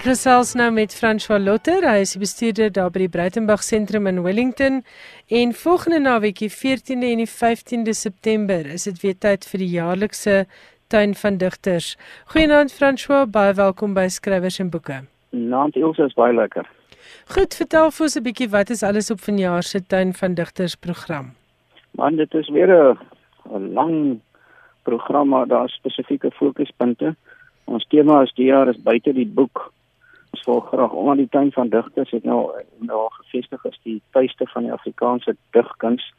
S1: Gesels nou met François Lotter. Hy is die bestuurder daar by die Breitenberg Sentrum in Wellington. En volgende naweekie 14de en die 15de September is dit weer tyd vir die jaarlikse tuin van digters. Goeienaand François, baie welkom by Skrywers en Boeke.
S5: Naand Ilse is baie lekker.
S1: Goed, vertel vir ons 'n bietjie wat is alles op vanjaar se tuin van digters program?
S5: Man, dit is weer 'n lang program maar daar spesifieke fokuspunte. Ons tema is die jaar is buite die boek Ons wil graag omdat die tuin van digters het nou nou gevestig is die tuiste van die Afrikaanse digkuns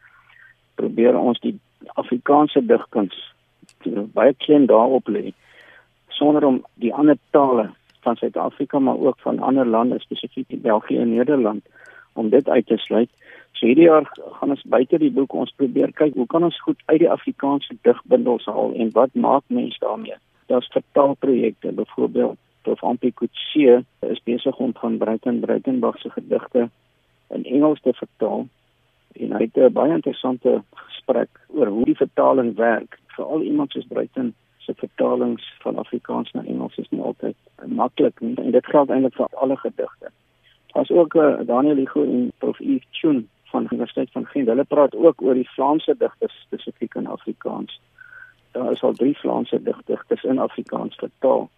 S5: probeer ons die Afrikaanse digkuns baie klein daarop lê sonder om die ander tale van Suid-Afrika maar ook van ander lande spesifiek in België en Nederland om dit uit te sluit. So hierdie jaar gaan ons buite die boek ons probeer kyk hoe kan ons goed uit die Afrikaanse digbundels haal en wat maak mense daarmee? Daar's vertaalprojekte byvoorbeeld Prof Ampie Kutse is besig om van Breiten Breitenberg se gedigte in Engels te vertaal en hy het 'n baie interessante gesprek oor hoe die vertaling werk. Veral iemand soos Breiten se vertalings van Afrikaans na Engels is nie altyd maklik nie en dit geld eintlik vir alle gedigte. Daar's ook uh, Daniel Hugo en Prof Yves Chun van die Universiteit van Gent. Hulle praat ook oor die Vlaamse digters spesifiek in Afrikaans. Daar is al drie Vlaamse digters in Afrikaans vertaal.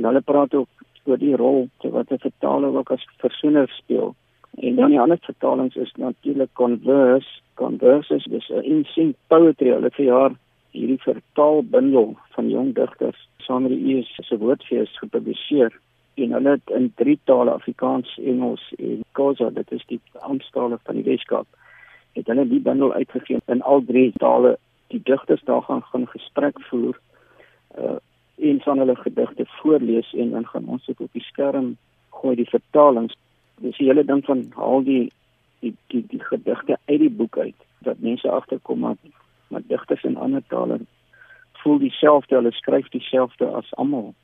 S5: En hulle praat ook oor die rol wat 'n vertaler ook as versoener speel. En dan die ander vertalings is natuurlik Converse. Converse is dus 'n insync poetry. Hulle vir jaar hierdie vertaalbundel van jong digters saam met die ES se woordfees gepubliseer en hulle het in drie tale Afrikaans, Engels en Khoisa, dit is die amptale van die Weskaap. Het hulle die bundel uitgegee in al drie tale. Die digters daar gaan gaan gesprek voer uh en van hulle gedigte voorlees en dan gaan ons dit op die skerm gooi die vertalings. Dis die hele ding van haal die die die, die gedigte uit die boek uit dat mense agterkom maar maar digters in ander tale voel dieselfde, hulle skryf dieselfde as almal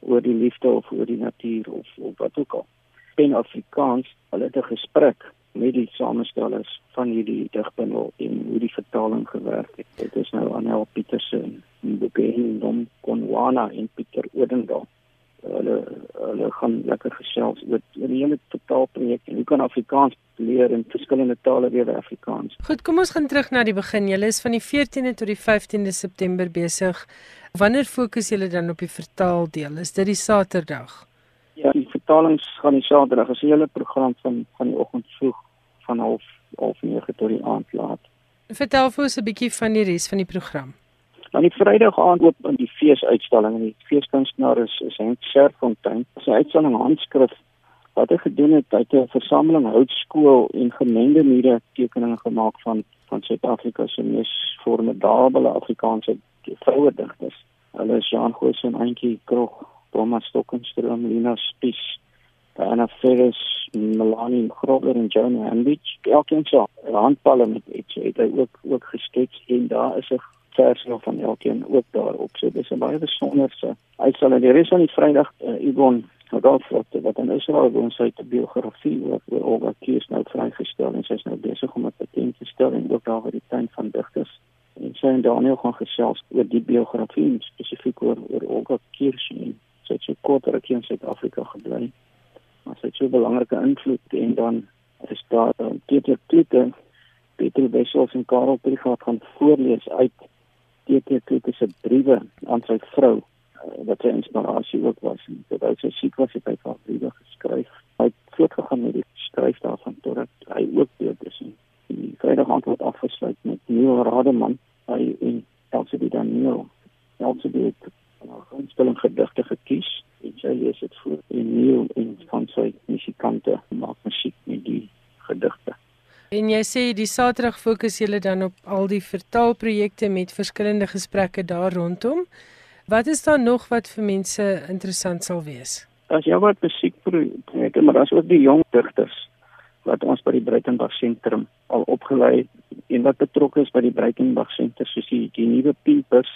S5: oor die liefde of oor die natuur of of wat ook al. Pen Afrikaans, hulle het 'n gesprek met die samestellers van hierdie digbundel en hoe die vertaling gewerk het. Dit is nou Anel Petersen, Mbukeni Dom Konwana en Pieter Odendaal. Hulle hulle gaan lekker gesels oor die hele totaalprojek en hoe kan Afrikaans leer in verskillende tale weer Afrikaans.
S1: Goed, kom ons gaan terug na die begin. Julle is van die 14de tot die 15de September besig. Wanneer fokus julle dan op die vertaaldeel? Is dit die Saterdag?
S5: Ja, die vertalings gaan die Saterdag. Dit is 'n hele program van van die oggend vroeg van half half 9 tot die aand laat.
S1: Vertel vir ons 'n bietjie van die res van die program.
S5: Dan die Vrydag aand oop in die feesuitstalling en die feeskunstenaar is is Henk Serfontein. Sy uitstalling handskrif wat hy gedoen het uit 'n versameling houtskool en gemengde mure tekeninge gemaak van van Suid-Afrika se mees formidable Afrikaanse vroue digters. Hulle is Jean Goosen, Antjie Krog, Thomas Stokenstroom, Lina Spies, Anna Ferris, Melanie Grover en Joan Hambidge. Elkeen so handpalle met iets het hy ook ook geskets en daar is 'n versie van elkeen ook daarop. So dis 'n baie besonderse uitstalling. Die res van die Vrydag uh, Yvonne Rodolf wat wat in Israel woon sy het 'n biografie oor oor Olga Kies nou vrygestel en sy is nou besig om 'n patent te stel en ook daar by die tuin van digters. En sy en Daniel gaan gesels oor die biografie spesifiek oor oor Olga Kies en sy het so kort ruk in Suid-Afrika gebly maar sy het so 'n belangrike invloed en dan is daar uh, Pieter Kloete Pieter Wessels en Karel Privat gaan voorlees uit Pieter Kloete se briewe aan sy vrou wat sy inspirasie ook was. En terwyl sy siek was, het hy haar briewe geskryf. Hy het voortgegaan met die skryf daarvan totdat hy ook dood is. En die Vrydag antwoord afgesluit met Neil Rademan, hy en Elsie Daniel. Elsie het 'n gunsteling gedigte gekies en sy lees dit voor en Neil en van sy musikante maak musiek met die gedigte.
S1: En jy sê die Saterdag fokus julle dan op al die vertaalprojekte met verskillende gesprekke daar rondom. Wat is daar nog wat vir mense interessant sal wees?
S5: As jy wat musiekprojekte, maar as ook die jong digters wat ons by die Breitenberg sentrum al opgelei en wat betrokke is by die Breitenberg sentrum soos die, die nuwe Peepers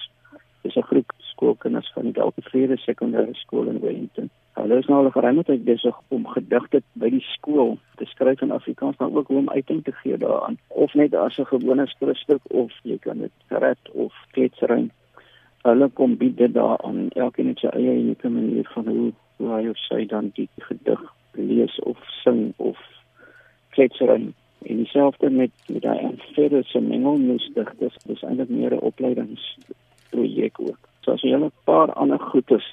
S5: is 'n groep skoolkinders van die Deltavrede sekondêre skool in Wellington. Hulle is nou al geruime tyd besig om gedigte by die skool te skryf in Afrikaans maar ook om uiting te gee daaraan. Of net as 'n gewone skrifstuk of jy kan dit red of kletsering hulle kom bied dit daar aan elkeen het sy eie unieke manier van hoe hoe hy of sy dan die gedig lees of sing of kletsering en dieselfde met met daai amfere se mengelmoes digters dis eintlik meer 'n opleidingsprojek ook. So as jy 'n paar ander goedes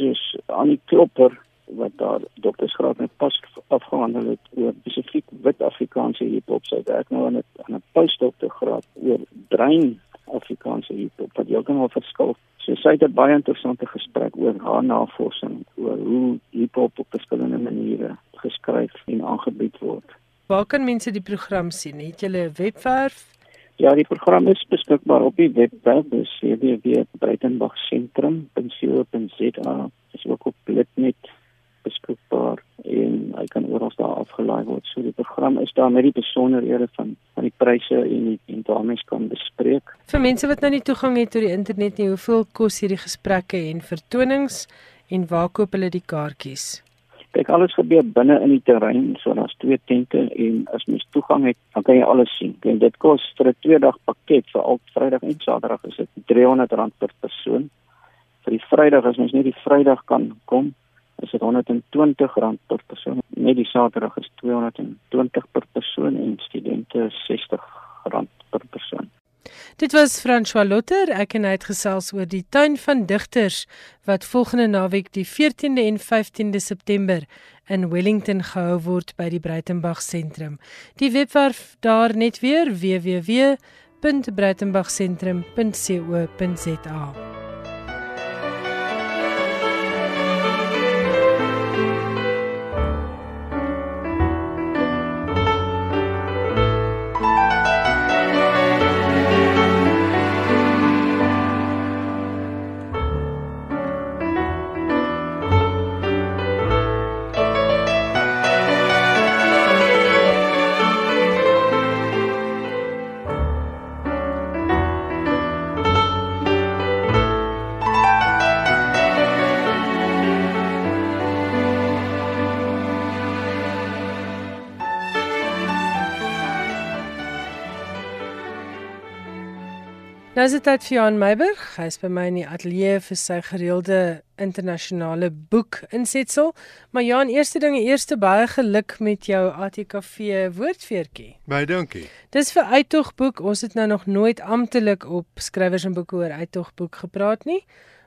S5: soos aan die klopper wat daar doktersgraad met pas afgehandel het oor spesifiek wit Afrikaanse hiphop sy werk nou aan 'n aan 'n postdoktergraad oor brein Afrikaanse hiphop wat heeltemal verskil. So sy het 'n baie interessante gesprek oor haar navorsing oor hoe hiphop op verskillende maniere geskryf en aangebied word.
S1: Waar kan mense die program sien? Het julle 'n webwerf?
S5: Ja, die program is beskikbaar op die webwerf www.breitenbachcentrum.co.za. Dit is ook op Litnet beskikbaar en hy kan oral daar afgelaai word. So die program is daar met die besonderhede van van die pryse en die en daarmee kan bespreek.
S1: Vir mense wat nou nie toegang het tot die internet nie, hoeveel kos hierdie gesprekke en vertonings en waar koop hulle die kaartjies?
S5: Kyk, alles gebeur binne in die terrein, so daar's twee tente en as mens toegang het, dan kan jy alles sien. En dit kos vir 'n 2 dag pakket vir al Vrydag en Saterdag is dit R300 per persoon. Vir die Vrydag as mens net die Vrydag kan kom, is dit R120 per persoon. Net die Saterdag is R220 per persoon en studente R60 per persoon.
S1: Dit was François Lotter, ek en hy het gesels oor die tuin van digters wat volgende naweek die 14de en 15de September in Wellington gehou word by die Breitenberg sentrum. Die webwerf daar net weer www.breitenbergcentrum.co.za. Nou is dit tyd vir Johan Meiburg. Hy is by my in die ateljee vir sy gereelde internasionale boek insetsel. Maar Johan, eerste ding, eerste baie geluk met jou ATKV woordfeertjie.
S6: Baie dankie.
S1: Dis vir Uittogboek. Ons het nou nog nooit amptelik op skrywers en boeke oor Uittogboek gepraat nie.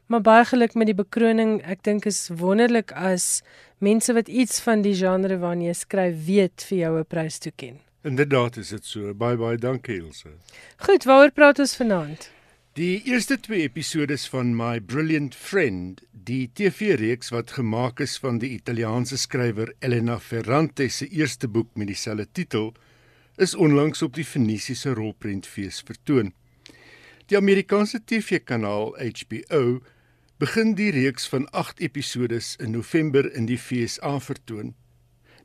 S1: Maar baie geluk met die bekroning. Ek dink is wonderlik as mense wat iets van die genre waarna jy skryf weet vir jou 'n prys toeken.
S6: Inderdaad is dit so. Baie baie dankie Ilse.
S1: Goed, waaroor praat ons vanaand?
S6: Die eerste twee episode van My Brilliant Friend, die TV-reeks wat gemaak is van die Italiaanse skrywer Elena Ferrante se eerste boek met dieselfde titel, is onlangs op die Venesiese rolprentfees vertoon. Die Amerikaanse TV-kanaal HBO begin die reeks van 8 episode in November in die FSA vertoon.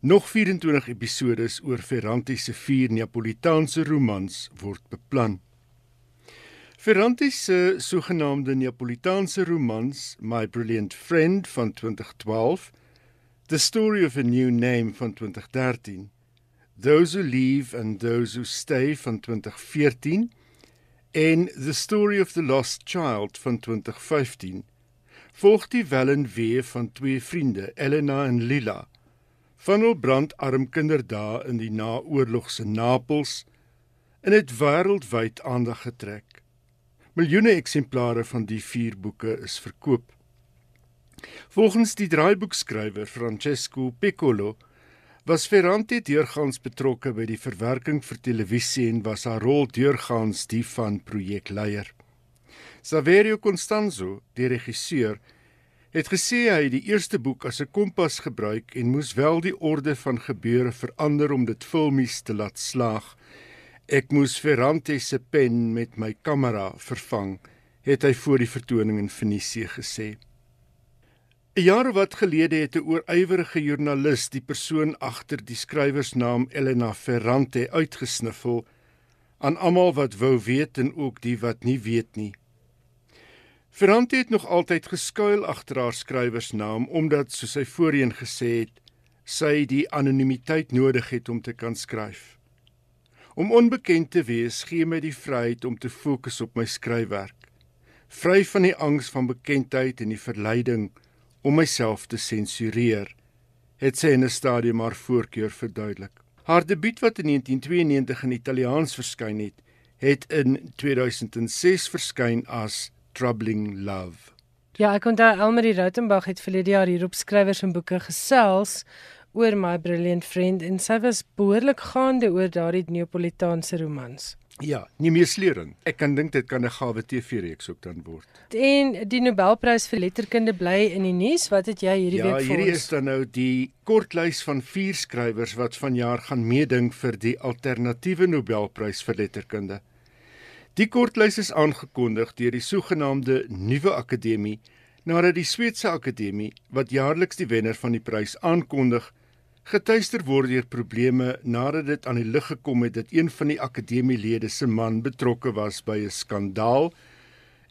S6: Nog 24 episodes oor Ferranti se vier Neapolitaanse romans word beplan. Ferranti se sogenaamde Neapolitaanse romans, My Brilliant Friend van 2012, The Story of a New Name van 2013, Those Who Leave and Those Who Stay van 2014 en The Story of the Lost Child van 2015, volg die wellen weer van twee vriende, Elena en Lila van hul brandarm kinderdae in die naoorlogse Napels in dit wêreldwyd aandag getrek. Miljoene eksemplare van die vier boeke is verkoop. Volgens die draaiboekskrywer Francesco Piccolo was Ferrante deurgangs betrokke by die verwerking vir televisie en was haar rol deurgangs die van projekleier. Saverio Constanzo, die regisseur, het gesê hy die eerste boek as 'n kompas gebruik en moes wel die orde van gebeure verander om dit filmies te laat slaag. Ek moes Ferrante se pen met my kamera vervang, het hy voor die vertoning in Venesië gesê. 'n Jaar wat gelede het 'n oorywerige joernalis die persoon agter die skrywersnaam Elena Ferrante uitgesniffel aan almal wat wou weet en ook die wat nie weet nie. Ferrante het nog altyd geskuil agter haar skrywersnaam omdat soos hy voorheen gesê het, sy die anonimiteit nodig het om te kan skryf. Om onbekend te wees gee my die vryheid om te fokus op my skryfwerk, vry van die angs van bekendheid en die verleiding om myself te sensureer, het sy in 'n stadium haar voorkeur verduidelik. Haar debuut wat in 1992 in Italiaans verskyn het, het in 2006 verskyn as Troubling Love.
S1: Ja, ek onthou Elmarie Rautenbach het verlede jaar hier op skrywers en boeke gesels oor My Brilliant Friend en sy was behoorlik gaande oor daardie Neapolitaanse romans.
S6: Ja, nie meer sleuring. Ek kan dink dit kan 'n gawe TV-reeks ook dan word.
S1: En die Nobelprys vir letterkunde bly in die nuus. Wat het jy hierdie
S6: ja,
S1: week vir ons?
S6: Ja, hierdie is dan nou die kortlys van vier skrywers wat vanjaar gaan meeding vir die alternatiewe Nobelprys vir letterkunde. Die kortlys is aangekondig deur die sogenaamde Nuwe Akademie nadat die Sweedse Akademie wat jaarliks die wenner van die prys aankondig, getuister word deur probleme nadat dit aan die lig gekom het dat een van die akademielede se man betrokke was by 'n skandaal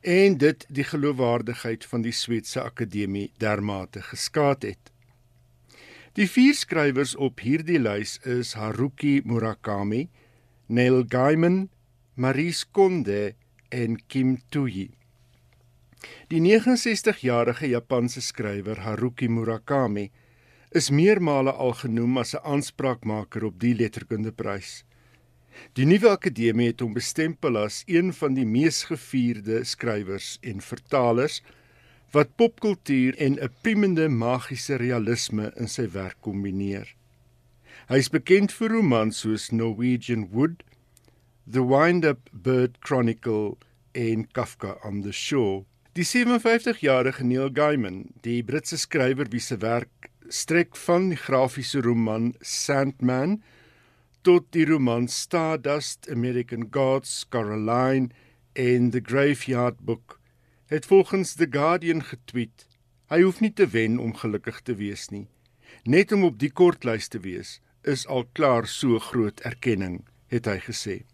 S6: en dit die geloofwaardigheid van die Sweedse Akademie dermate geskaad het. Die vier skrywers op hierdie lys is Haruki Murakami, Neil Gaiman, Marie Konde en Kim Tuyi. Die 69-jarige Japanse skrywer Haruki Murakami is meermale al genoem as 'n aanspraakmaker op die letterkundeprys. Die nuwe akademie het hom bestempel as een van die mees gevierde skrywers en vertalers wat popkultuur en 'n priemende magiese realisme in sy werk kombineer. Hy is bekend vir romans soos Norwegian Wood, The Wind-Up Bird Chronicle en Kafka on the Shore. Die 57-jarige Neil Gaiman, die Britse skrywer wie se werk strek van die grafiese roman Sandman tot die roman Stardust, American Gods, Caroline en The Graveyard Book het volgens The Guardian getweet: Hy hoef nie te wen om gelukkig te wees nie. Net om op die kortlys te wees is al klaar so groot erkenning, het hy gesê.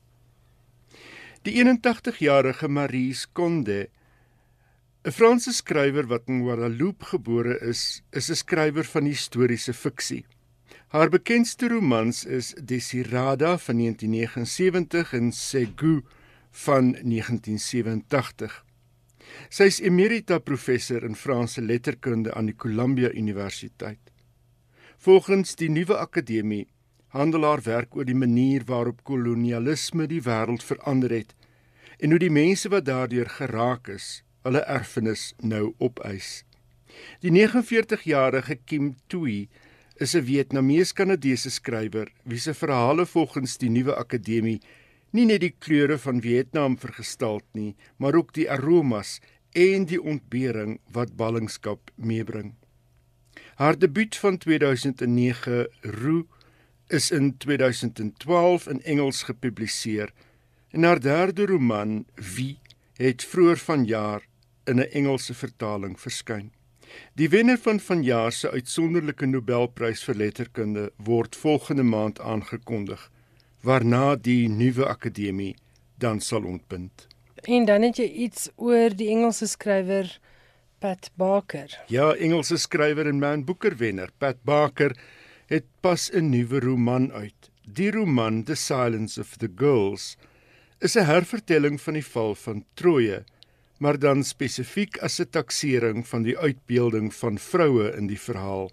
S6: Die 81-jarige Marie Konde 'n Franse skrywer wat in Guadeloupe gebore is, is 'n skrywer van historiese fiksie. Haar bekendste romans is Desirada van 1979 en Segu van 1987. Sy is emerita professor in Franse letterkunde aan die Columbia Universiteit. Volgens die nuwe akademie handel haar werk oor die manier waarop kolonialisme die wêreld verander het en hoe die mense wat daardeur geraak is hulle erfenis nou opeis. Die 49-jarige Kim Tui is 'n Vietnamees-Kanadese skrywer wie se verhale volgens die nuwe akademie nie net die kleure van Vietnam vergestalt nie, maar ook die aromas en die ontbering wat ballingskap meebring. Haar debuut van 2009, Roo, is in 2012 in Engels gepubliseer en haar derde roman, Wie, het vroeër vanjaar in 'n Engelse vertaling verskyn. Die wenner van vanjaar se uitsonderlike Nobelprys vir letterkunde word volgende maand aangekondig, waarna die nuwe akademie dan sal ontbind.
S1: En dan het jy iets oor die Engelse skrywer Pat Barker.
S6: Ja, Engelse skrywer en Man Booker wenner Pat Barker het pas 'n nuwe roman uit. Die roman The Silence of the Girls is 'n hervertelling van die val van Troje maar dan spesifiek as 'n taksering van die uitbeelding van vroue in die verhaal.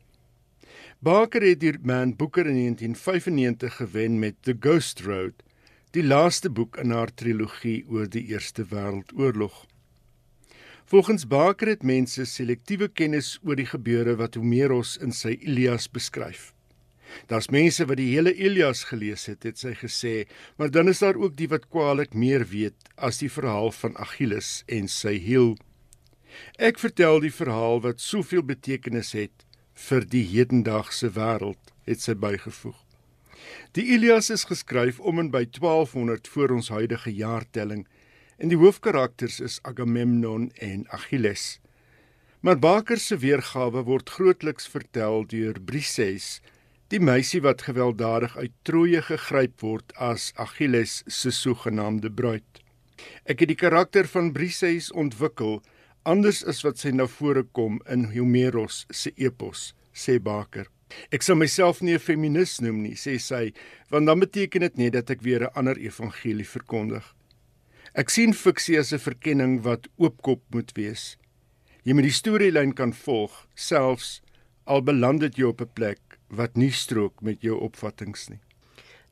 S6: Barker het die Man Booker in 1995 gewen met The Ghost Road, die laaste boek in haar trilogie oor die Eerste Wêreldoorlog. Volgens Baker het mense selektiewe kennis oor die gebeure wat Homeros in sy Ilias beskryf. Daar's mense wat die hele Ilias gelees het, het sy gesê, maar dan is daar ook die wat kwaliek meer weet as die verhaal van Achilles en sy hiel. Ek vertel die verhaal wat soveel betekenis het vir die hedendaagse wêreld, het sy bygevoeg. Die Ilias is geskryf om en by 1200 voor ons huidige jaartelling en die hoofkarakters is Agamemnon en Achilles. Maar Baker se weergawe word grootliks vertel deur Briseis die meisie wat gewelddadig uit Troje gegryp word as Achilles se sogenaamde bruid. Ek het die karakter van Briseis ontwikkel anders as wat sy na vore kom in Homeros se epos, sê Baker. Ek sal myself nie 'n feminis noem nie, sê sy, want dan beteken dit net dat ek weer 'n ander evangelie verkondig. Ek sien fiksie as 'n verkenning wat oopkop moet wees. Jy moet die storielyn kan volg, selfs al beland dit jou op 'n plek wat nie strook met jou opvattinge nie.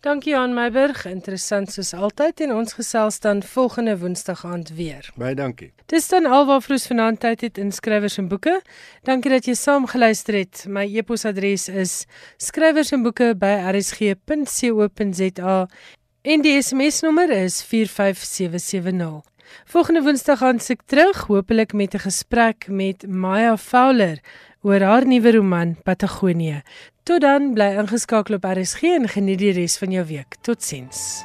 S1: Dankie aan Meiburg, interessant soos altyd en ons gesels dan volgende Woensdag aand weer.
S6: Baie dankie.
S1: Dis dan alwaar vroeg vanaand tyd het inskrywers en boeke. Dankie dat jy saam geluister het. My e-posadres is skrywersenboeke@rsg.co.za en die SMS-nommer is 45770. Volgende Woensdag gaan ek terug, hopelik met 'n gesprek met Maya Fowler oor haar nuwe roman Patagonia. Tot dan, bly ingeskakel op RSG en geniet die res van jou week. Totsiens.